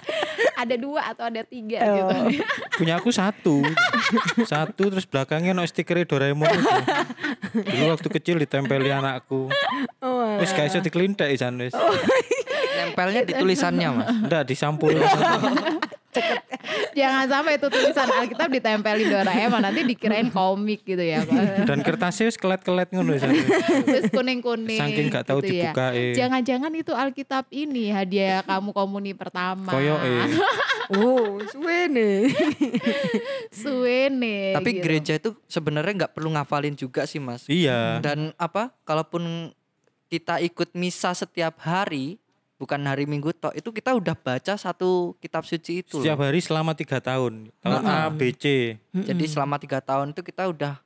Ada dua atau ada tiga Oh. gitu. Punya aku satu. satu terus belakangnya no stiker Doraemon itu. Dulu waktu kecil ditempeli anakku. Oh, Wis gak iso dikelintek isan wis. Nempelnya di tulisannya mas. Ndak disampul. Jangan sampai itu tulisan Alkitab ditempelin Doraemon nanti dikirain komik gitu ya. Dan kertasnya wis kelet-kelet ngono. Terus kuning-kuning. Saking gak tahu gitu ya. dibukain. Jangan-jangan itu Alkitab ini hadiah kamu komuni pertama. Koyoke. Oh, suwe nih. Suwene. Tapi gitu. gereja itu sebenarnya nggak perlu ngafalin juga sih mas. Iya. Dan apa? Kalaupun kita ikut misa setiap hari, bukan hari Minggu toh, itu kita udah baca satu kitab suci itu. Setiap loh. hari selama tiga tahun. Tahun A, B, C. Jadi selama tiga tahun itu kita udah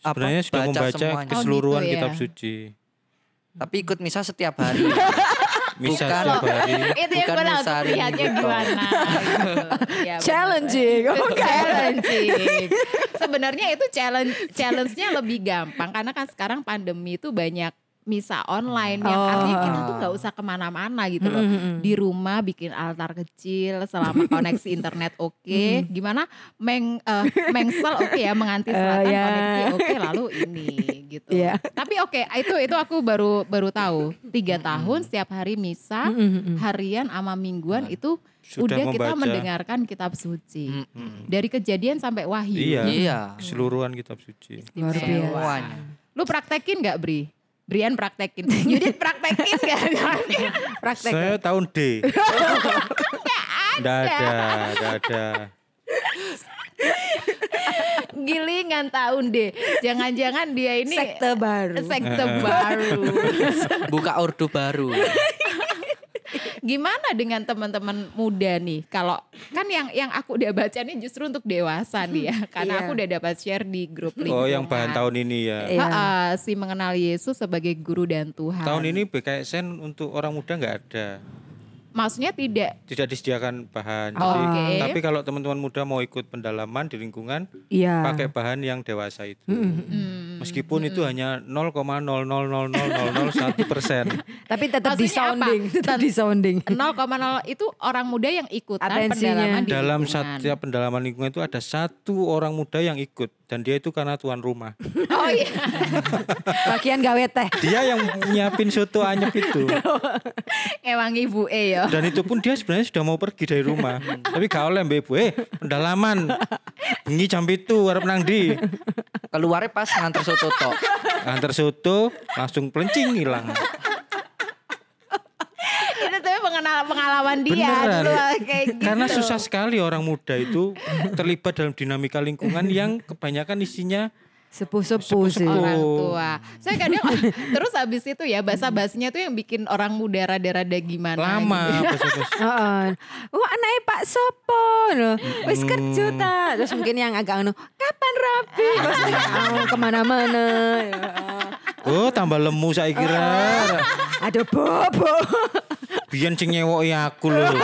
apa, Sebenarnya sudah baca membaca semuanya. keseluruhan Oh, gitu ya. kitab suci. Tapi ikut misa setiap hari. Misa Bukan. setiap hari. itu yang bukan gue langsung Nusari lihatnya gitu. gimana. Ya. Challenging. Oh, challenging. Sebenarnya itu challenge challenge-nya lebih gampang karena kan sekarang pandemi itu banyak misa online yang Oh. artinya kita tuh nggak usah ke mana-mana gitu loh. Di rumah bikin altar kecil selama koneksi internet oke. Gimana meng eh, mengsel oke ya menganti selatan Eh, ya. koneksi oke lalu ini gitu. Iya. Tapi oke itu itu aku baru baru tahu tiga tahun setiap hari misa harian ama mingguan itu Sudah udah kita membaca. mendengarkan kitab suci Mm-mm. dari kejadian sampai wahyu. Iya. Iya. Keseluruhan kitab suci. Luar biasa. Lu praktekin nggak Bri? Brian praktekin. Yudit praktekin nggak? Praktek. Saya tahun D. Nggak ada, nggak ada. Gilingan tahun deh. Jangan-jangan dia ini Sekte baru. sekte baru. Buka ordo baru. Gimana dengan teman-teman muda nih? Kalau kan yang yang aku udah baca nih justru untuk dewasa nih ya. Karena Iya. aku udah dapat share di grup lingkungan. Oh, yang bahan tahun ini ya. Iya. Ha-ha, si mengenal Yesus sebagai guru dan Tuhan. Tahun ini BKSN untuk orang muda nggak ada. Maksudnya tidak Tidak disediakan bahan. Oh, Jadi, oke. Tapi kalau teman-teman muda mau ikut pendalaman di lingkungan, Iya. pakai bahan yang dewasa itu. hmm, Meskipun itu hanya 0,0000001 persen. Tapi tetap di sounding, tetap di sounding. 0,0 itu orang muda yang ikutan Atensinya. pendalaman di Dalam lingkungan. setiap pendalaman lingkungan itu ada satu orang muda yang ikut dan dia itu karena tuan rumah. Oh iya. Bagian gawe teh. Dia yang nyiapin soto anyep itu. Emang ibu E ya. Dan itu pun dia sebenarnya sudah mau pergi dari rumah. Tapi gak oleh mbak ibu, eh pendalaman. Bengi jam itu harap nang di. Keluarnya pas nganter soto tok. Antar soto langsung pelencing hilang. Itu tuh pengalaman pengalaman dia Beneran. dulu kayak gitu. Karena susah sekali orang muda itu terlibat dalam dinamika lingkungan yang kebanyakan isinya Sepuh-sepuh sih. Orang tua. Saya kadang terus habis itu ya basa-basinya tuh yang bikin orang muda rada-rada gimana lama. gitu. Heeh. Wah, anaknya Pak Sopo loh. Wis kerja ta. Terus mungkin yang agak anu, kapan rapi? Ke mana-mana. Ya. Oh tambah lemu saya kira. Ada bobo. Biyen sing nyewoki aku lho.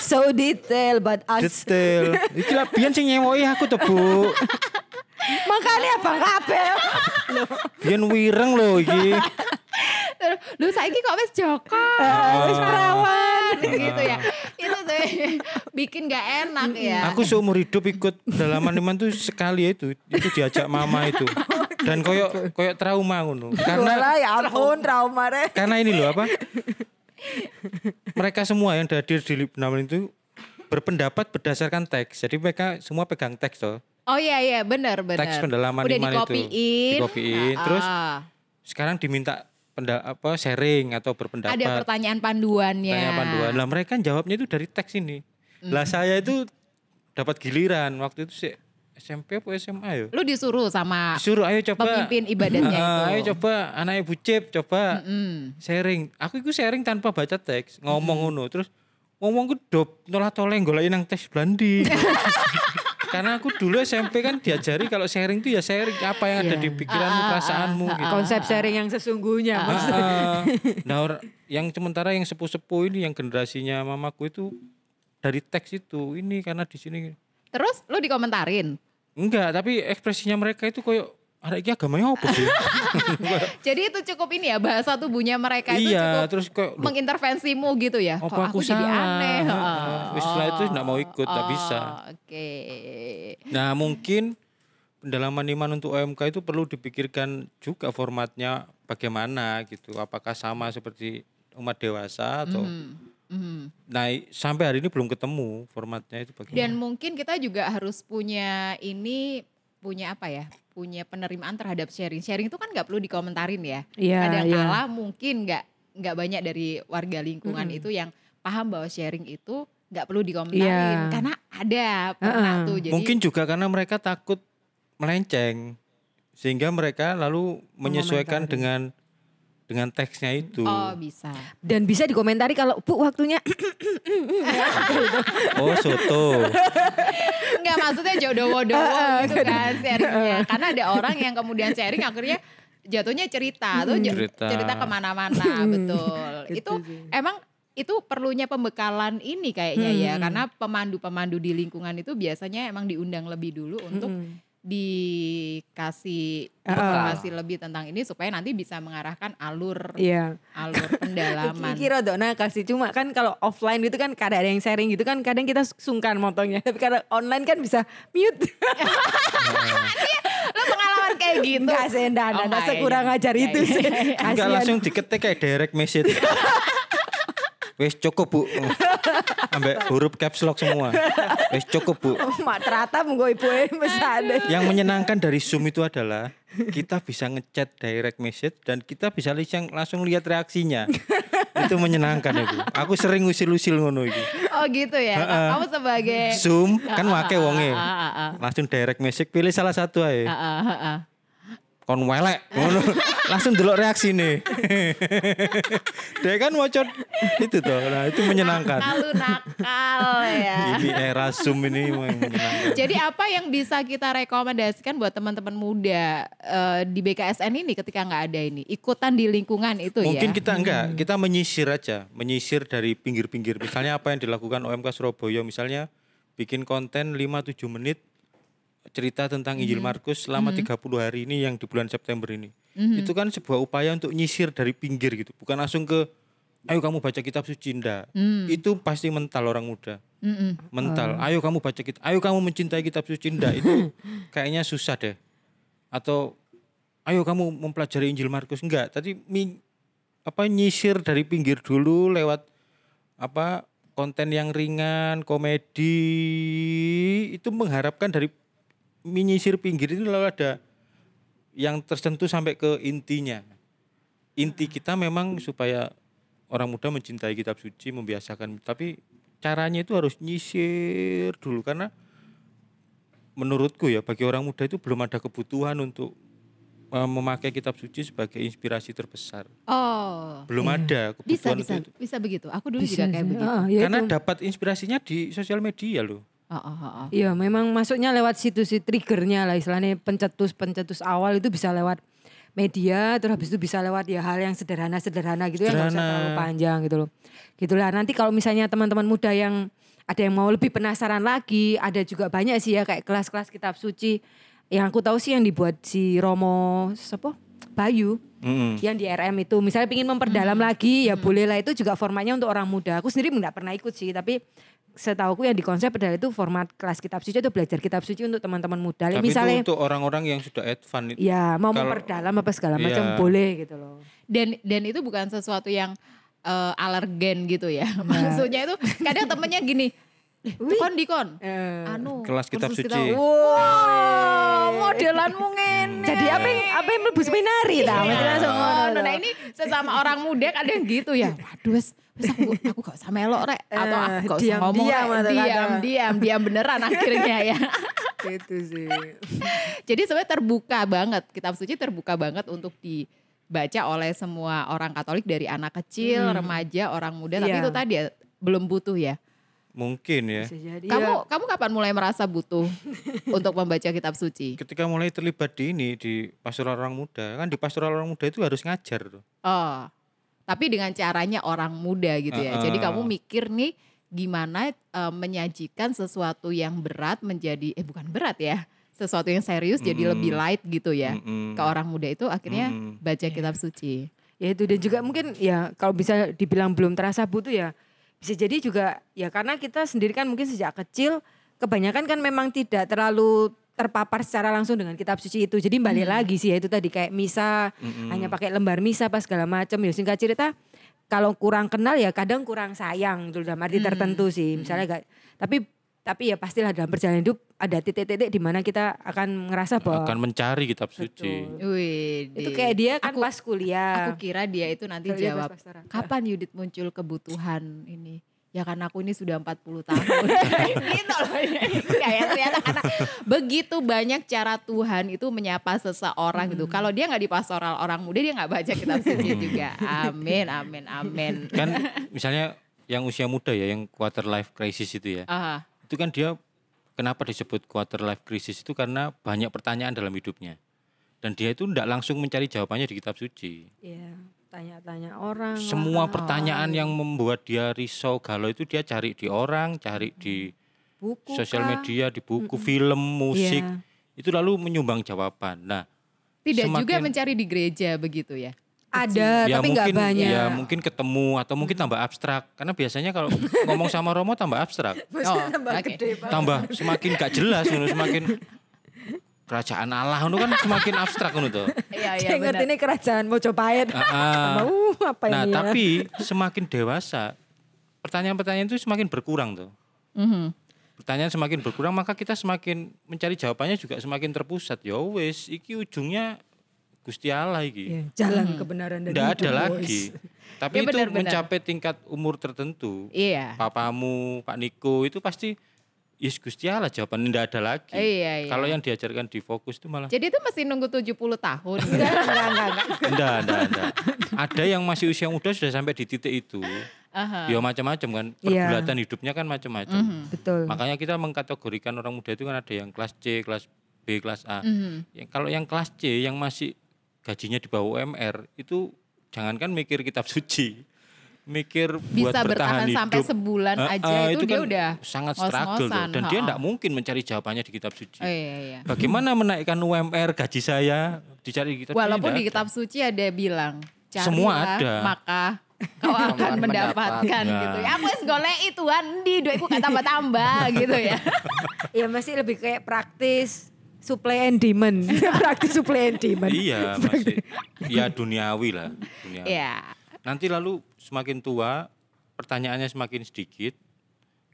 So detail but us. Detail. Iki lah biyen sing nyewoki aku tuh, Bu. Makanya Bang Kabel. Biyen wireng lho iki. Terus, Lu saiki kok wis Joko? Wis perawan. gitu ya. Itu tuh bikin gak enak ya. Aku seumur hidup ikut dalaman iman tuh sekali ya itu, itu diajak mama itu. Dan koyok koyok trauma ngono. Karena ya ampun trauma deh. karena ini loh apa? Mereka semua yang hadir di Libnaman itu berpendapat berdasarkan teks. Jadi mereka semua pegang teks toh. Oh iya iya benar benar. Teks pendalaman Udah iman itu. dikopiin. Dikopiin. Ah, Terus ah. sekarang diminta penda, apa sharing atau berpendapat. ada pertanyaan panduannya. Tanya panduan. Lah mereka jawabnya itu dari teks ini. Lah Hmm. saya itu dapat giliran waktu itu sih SMP apa SMA ya? Lu disuruh sama Disuruh ayo coba pemimpin ibadatnya Ah, itu. Ayo coba anak ibu Cip coba Mm. sharing. Aku itu sharing tanpa baca teks, ngomong ngono terus ngomongku dop nolak toleng golek nang teks Blandi. Karena aku dulu SMP kan diajari kalau sharing itu ya sharing apa yang ada Iya. di pikiranmu, perasaanmu gitu. Konsep sharing yang sesungguhnya. Ah, Mas. Ah, nah, or- yang sementara yang sepuh-sepuh ini yang generasinya mamaku itu dari teks itu ini karena di sini Terus lu dikomentarin. Enggak tapi ekspresinya mereka itu koyo ada iki agamanya apa sih? Jadi itu cukup ini ya bahasa tubuhnya mereka itu iya, cukup terus kok mengintervensimu gitu ya. apa Kok aku, jadi salah? aneh. Heeh. Wis setelah itu nggak mau ikut, nggak bisa. Oke. Nah, mungkin pendalaman iman untuk OMK itu perlu dipikirkan juga formatnya bagaimana gitu. Apakah sama seperti umat dewasa atau Mhm. Nah, i- sampai hari ini belum ketemu formatnya itu bagaimana. Dan mungkin kita juga harus punya ini punya apa ya? Punya penerimaan terhadap sharing. Sharing itu kan nggak perlu dikomentarin ya. Kadang iya. kala mungkin nggak nggak banyak dari warga lingkungan itu yang paham bahwa sharing itu nggak perlu dikomentarin Iya. karena ada pernah Heeh. tuh jadi Mungkin juga karena mereka takut melenceng sehingga mereka lalu menyesuaikan dengan dengan teksnya itu. oh bisa. Dan bisa dikomentari kalau Bu waktunya. Oh, soto. nggak maksudnya jodoh-wodowo gitu kan sharingnya. Karena ada orang yang kemudian sharing akhirnya jatuhnya cerita. Tuh j- Cerita. cerita ke mana-mana betul. Itu emang itu perlunya pembekalan ini kayaknya ya. Hmm. karena pemandu-pemandu di lingkungan itu biasanya emang diundang lebih dulu untuk dikasih informasi lebih tentang ini supaya nanti bisa mengarahkan alur Iya. alur pendalaman. Kira dok nakal sih cuma kan kalau offline itu kan kadang ada yang sharing gitu kan kadang kita sungkan motongnya tapi kalau online kan bisa mute Lo pengalaman kayak gitu? enggak sih enggak Oh, enggak enggak, sekurang iya. ajar Iya, itu iya, sih iya. Enggak langsung diketik kayak direct message. Wes cukup bu, ambek huruf caps lock semua. Wes cukup bu. mak terata menggo ibu besar Yang menyenangkan dari Zoom itu adalah kita bisa ngechat direct message dan kita bisa langsung langsung lihat reaksinya. itu menyenangkan itu. Aku sering usil-usil ngono iki. Oh gitu ya. Kamu sebagai Zoom kan wake wonge. Langsung direct message pilih salah satu aja. Ah. kon welek ngono langsung delok reaksi nih. Dia kan wacot. Itu tuh nah itu menyenangkan. Nakal nakal ya. ini era zoom ini menyenangkan. Jadi apa yang bisa kita rekomendasikan buat teman-teman muda eh, di BKSN ini ketika nggak ada ini? Ikutan di lingkungan itu mungkin ya? kita enggak. Kita menyisir aja. Menyisir dari pinggir-pinggir. Misalnya apa yang dilakukan OMK Surabaya? Misalnya bikin konten 5-7 menit cerita tentang Injil Markus selama 30 hari ini yang di bulan September ini. Itu kan sebuah upaya untuk nyisir dari pinggir gitu. Bukan langsung ke ayo kamu baca kitab suci. Ndak. Itu pasti mental orang muda. Mm-mm. mental. Ayo kamu baca kitab, ayo kamu mencintai kitab suci. Ndak itu kayaknya susah deh. Atau ayo kamu mempelajari Injil Markus. Enggak, tadi mi, apa nyisir dari pinggir dulu lewat apa konten yang ringan, komedi itu mengharapkan dari menyisir pinggir itu lalu ada yang tersentuh sampai ke intinya. Inti kita memang supaya orang muda mencintai kitab suci, membiasakan, tapi caranya itu harus nyisir dulu karena menurutku ya bagi orang muda itu belum ada kebutuhan untuk eh, memakai kitab suci sebagai inspirasi terbesar. Oh, Belum ada bisa kebutuhan bisa untuk itu. bisa begitu. Aku dulu juga kayak begitu. Ah, ya Karena itu. dapat inspirasinya di sosial media loh. Oh, oh, oh, oh. Iya, memang masuknya lewat situs si triggernya lah istilahnya pencetus-pencetus awal itu bisa lewat media, terus habis itu bisa lewat ya hal yang sederhana-sederhana gitu ya nggak usah terlalu panjang gitu loh. Gitulah nanti kalau misalnya teman-teman muda yang ada yang mau lebih penasaran lagi, ada juga banyak sih ya kayak kelas-kelas kitab suci yang aku tahu sih yang dibuat si Romo siapa? Bayu Mm-mm. yang di RM itu misalnya ingin memperdalam lagi ya boleh lah itu juga formatnya untuk orang muda aku sendiri nggak pernah ikut sih tapi setauku yang dikonsep adalah itu format kelas kitab suci itu belajar kitab suci untuk teman-teman muda. Tapi Misalnya itu untuk orang-orang yang sudah advance ya mau kalau- memperdalam apa segala macam Iya. boleh gitu loh. dan dan itu bukan sesuatu yang eh, alergen gitu ya. Nah. Maksudnya itu kadang temennya gini, "Eh, itu kon di kon. Eh, Anu, Kelas kitab kursus suci. Wow, modelanmu ngene. Jadi apa yang apa yang mlebu seminari ta? Mesti langsung ngono. Loh. nah ini sesama orang muda kadang gitu ya. Waduh, wes, aku, aku gak usah melok rek atau Eh, aku gak usah diam-diam ngomong rek. atau diam, kadang. diam, diam beneran akhirnya ya. Gitu sih. Jadi sebenarnya terbuka banget, kitab suci terbuka banget untuk dibaca oleh semua orang Katolik dari anak kecil, Hmm. remaja, orang muda. Tapi Iya. itu tadi ya, belum butuh ya. Mungkin ya. Jadi Kamu ya. kamu kapan mulai merasa butuh untuk membaca kitab suci? Ketika mulai terlibat di ini di pastoral orang muda, kan di pastoral orang muda itu harus ngajar tuh. Oh, tapi dengan caranya orang muda gitu ya. Heeh. Jadi kamu mikir nih gimana eh, menyajikan sesuatu yang berat menjadi eh bukan berat ya, sesuatu yang serius jadi Mm-mm. lebih light gitu ya. Mm-mm. Ke orang muda itu akhirnya Mm-mm. baca kitab suci. Ya itu dan juga mungkin ya kalau bisa dibilang belum terasa butuh ya bisa jadi juga ya karena kita sendiri kan mungkin sejak kecil kebanyakan kan memang tidak terlalu terpapar secara langsung dengan kitab suci itu. Jadi balik lagi sih ya itu tadi kayak misa Mm-mm. hanya pakai lembar misa apa segala macam ya singkat cerita kalau kurang kenal ya kadang kurang sayang gitu dalam arti Hmm. tertentu sih misalnya gak tapi tapi ya pastilah dalam perjalanan hidup ada titik-titik di mana kita akan ngerasa bahwa akan mencari kitab suci. Wih, itu kayak dia kan Aku- pas kuliah Aku kira dia itu nanti pas jawab, kapan Yudit muncul kebutuhan ini? Ya karena aku ini sudah 40 tahun. gitu loh. Kayak ternyata karena begitu banyak cara Tuhan itu menyapa seseorang gitu. Kalau dia nggak di pastoral orang muda dia nggak baca kitab suci juga. Amin, amin, amin. Kan misalnya yang usia muda ya, yang quarter life crisis itu ya. Ah, Itu kan dia kenapa disebut quarter life crisis itu karena banyak pertanyaan dalam hidupnya. Dan dia itu tidak langsung mencari jawabannya di kitab suci. Iya, tanya-tanya orang. Semua pertanyaan yang membuat dia risau galau itu dia cari di orang, cari di buku sosial kah? media, di buku, film, musik. Iya. Itu lalu menyumbang jawaban. Nah, tidak juga Semakin- mencari di gereja begitu ya. Ada, ya tapi nggak mungkin banyak. ya mungkin ketemu atau mungkin tambah abstrak. Karena biasanya kalau ngomong sama Romo tambah abstrak. Oh, tambah oke. gede banget. tambah semakin gak jelas semakin kerajaan Allah ngono kan semakin abstrak ngono tuh. Iya, iya benar. ini kerajaan Mojopahit. Ah, ah. Uh, apa Nah, ini ya? tapi semakin dewasa pertanyaan-pertanyaan itu semakin berkurang tuh. Mhm. Pertanyaan semakin berkurang maka kita semakin mencari jawabannya juga semakin terpusat. Ya wis, iki ujungnya Gusti Allah iki. Iya, jalan kebenaran dan Nggak hidup, ada lagi. Tapi Ya, itu benar-benar. mencapai tingkat umur tertentu. Iya. Papamu, Pak Niko itu pasti Yes Gusti Allah jawaban tidak ada lagi. Iya, iya. Kalau yang diajarkan di fokus itu malah Jadi itu mesti nunggu 70 tahun. Enggak, enggak, enggak. Ada yang masih usia muda sudah sampai di titik itu. Aha. Ya macam-macam kan. Iya. Pergulatan hidupnya kan macam-macam. Mhm. Betul. Makanya kita mengkategorikan orang muda itu kan ada yang kelas C, kelas B, kelas A. Mhm. Yang kalau yang kelas C yang masih gajinya di bawah UMR itu jangankan mikir kitab suci. Mikir buat Bisa bertahan bertahan sampai hidup. sebulan Eh, aja eh, itu, dia kan udah sangat struggle ngos-ngosan, dan dia tidak mungkin mencari jawabannya di kitab suci. Oh, iya, iya. Bagaimana menaikkan UMR gaji saya dicari di kitab suci? Walaupun di ada. kitab suci ada bilang, carilah Semua ada. maka kau akan mendapatkan mendapat. gitu ya. Aku wis goleki Tuhan di duitku gak tambah-tambah gitu ya. Ya masih lebih kayak praktis supply and demand. praktis supply and demand. Iya, masih ya duniawi lah, duniawi. Iya. Nanti lalu semakin tua, pertanyaannya semakin sedikit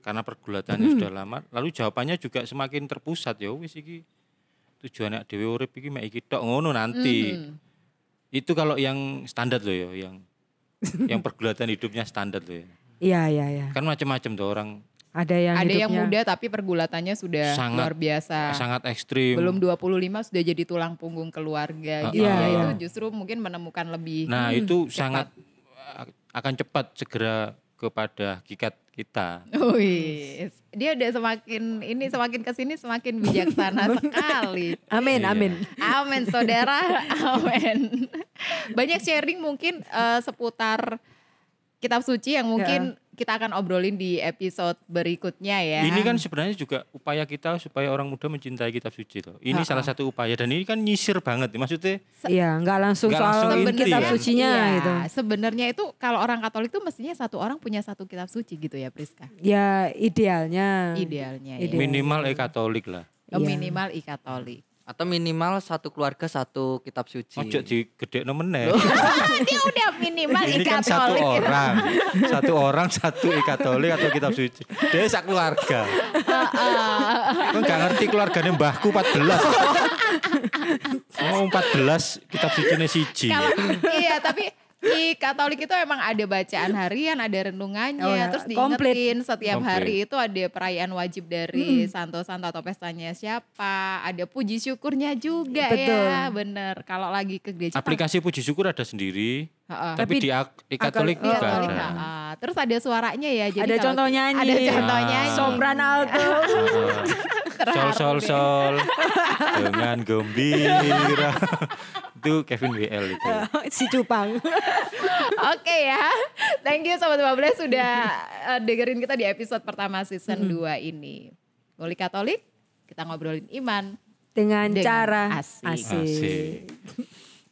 karena pergulatannya sudah lama, lalu jawabannya juga semakin terpusat ya wis iki tujuannya dhewe urip iki mek iki tok ngono nanti. Mhm. Itu kalau yang standar loh ya, yang yang pergulatan hidupnya standar loh ya. Iya, iya, iya. Kan macam-macam tuh orang Ada yang Ada yang muda tapi pergulatannya sudah Sangat- luar biasa. sangat ekstrim. Belum 25 sudah jadi tulang punggung keluarga Ah, gitu. Iya, ya. iya. Itu justru mungkin menemukan lebih Nah, hmm, itu cepat. sangat akan cepat segera kepada hakikat kita. Wih, dia udah semakin ini semakin ke sini semakin bijaksana sekali. Amin, Iya. amin. Amin saudara, amin. Banyak sharing mungkin eh, seputar kitab suci yang mungkin kita akan obrolin di episode berikutnya ya. Ini kan sebenarnya juga upaya kita supaya orang muda mencintai kitab suci loh. Ini Ha-ha. salah satu upaya dan ini kan nyisir banget. Maksudnya Iya, nggak langsung Nggak soal langsung inti kitab kan? sucinya Iya, gitu. Sebenarnya itu kalau orang Katolik itu mestinya satu orang punya satu kitab suci gitu ya, Priska. Ya idealnya. Idealnya ya. Ideal. minimal e Katolik lah. Oh, Iya. minimal i Katolik. Atau minimal satu keluarga satu kitab suci. Ojo di gede meneh. Dia udah minimal Ini kan satu orang, satu orang satu e Katolik atau kitab suci. Dia sak keluarga. Kau nggak ngerti keluarganya mbahku 14. Oh 14 kitab suci siji. Kalau iya, tapi di Katolik itu emang ada bacaan harian, ada renungannya, Oh ya, terus komplit. diingetin setiap Komplit. hari itu ada perayaan wajib dari santo-santo atau pestanya siapa, ada puji syukurnya juga Betul. ya, bener. Kalau lagi ke gereja, Aplikasi puji syukur ada sendiri, Heeh. tapi, Tapi di ak- e Katolik Di juga Katolik, ada. heeh. Terus ada suaranya ya, jadi ada contoh nyanyi. Ada contoh Ah. nyanyi. Sopran alto. Sol sol sol dengan gembira. itu Kevin WL itu. si Cupang. Oke ya. Thank you Sobat 15 sudah eh, dengerin kita di episode pertama season 2 ini. Ngoli Katolik, kita ngobrolin iman. Dengan, Dengan cara asik. asik. Asik.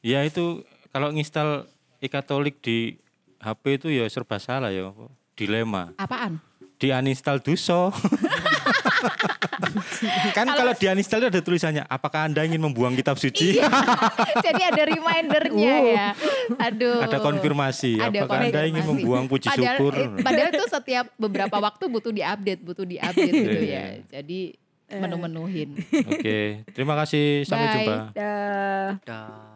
Ya itu kalau nginstal e-Katolik di HP itu ya serba salah ya. Dilema. Apaan? Di uninstall duso. kan kalau di uninstall itu ada tulisannya apakah Anda ingin membuang kitab suci? Jadi ada remindernya Uh. ya. Aduh. ada konfirmasi Ada apakah Anda ingin konfirmasi. membuang puji padahal, syukur? eh, padahal itu setiap beberapa waktu butuh diupdate, butuh diupdate gitu Iya. ya. Jadi menu-menuhin. Oke, terima kasih. Sampai Bye. jumpa. Dah. Dah.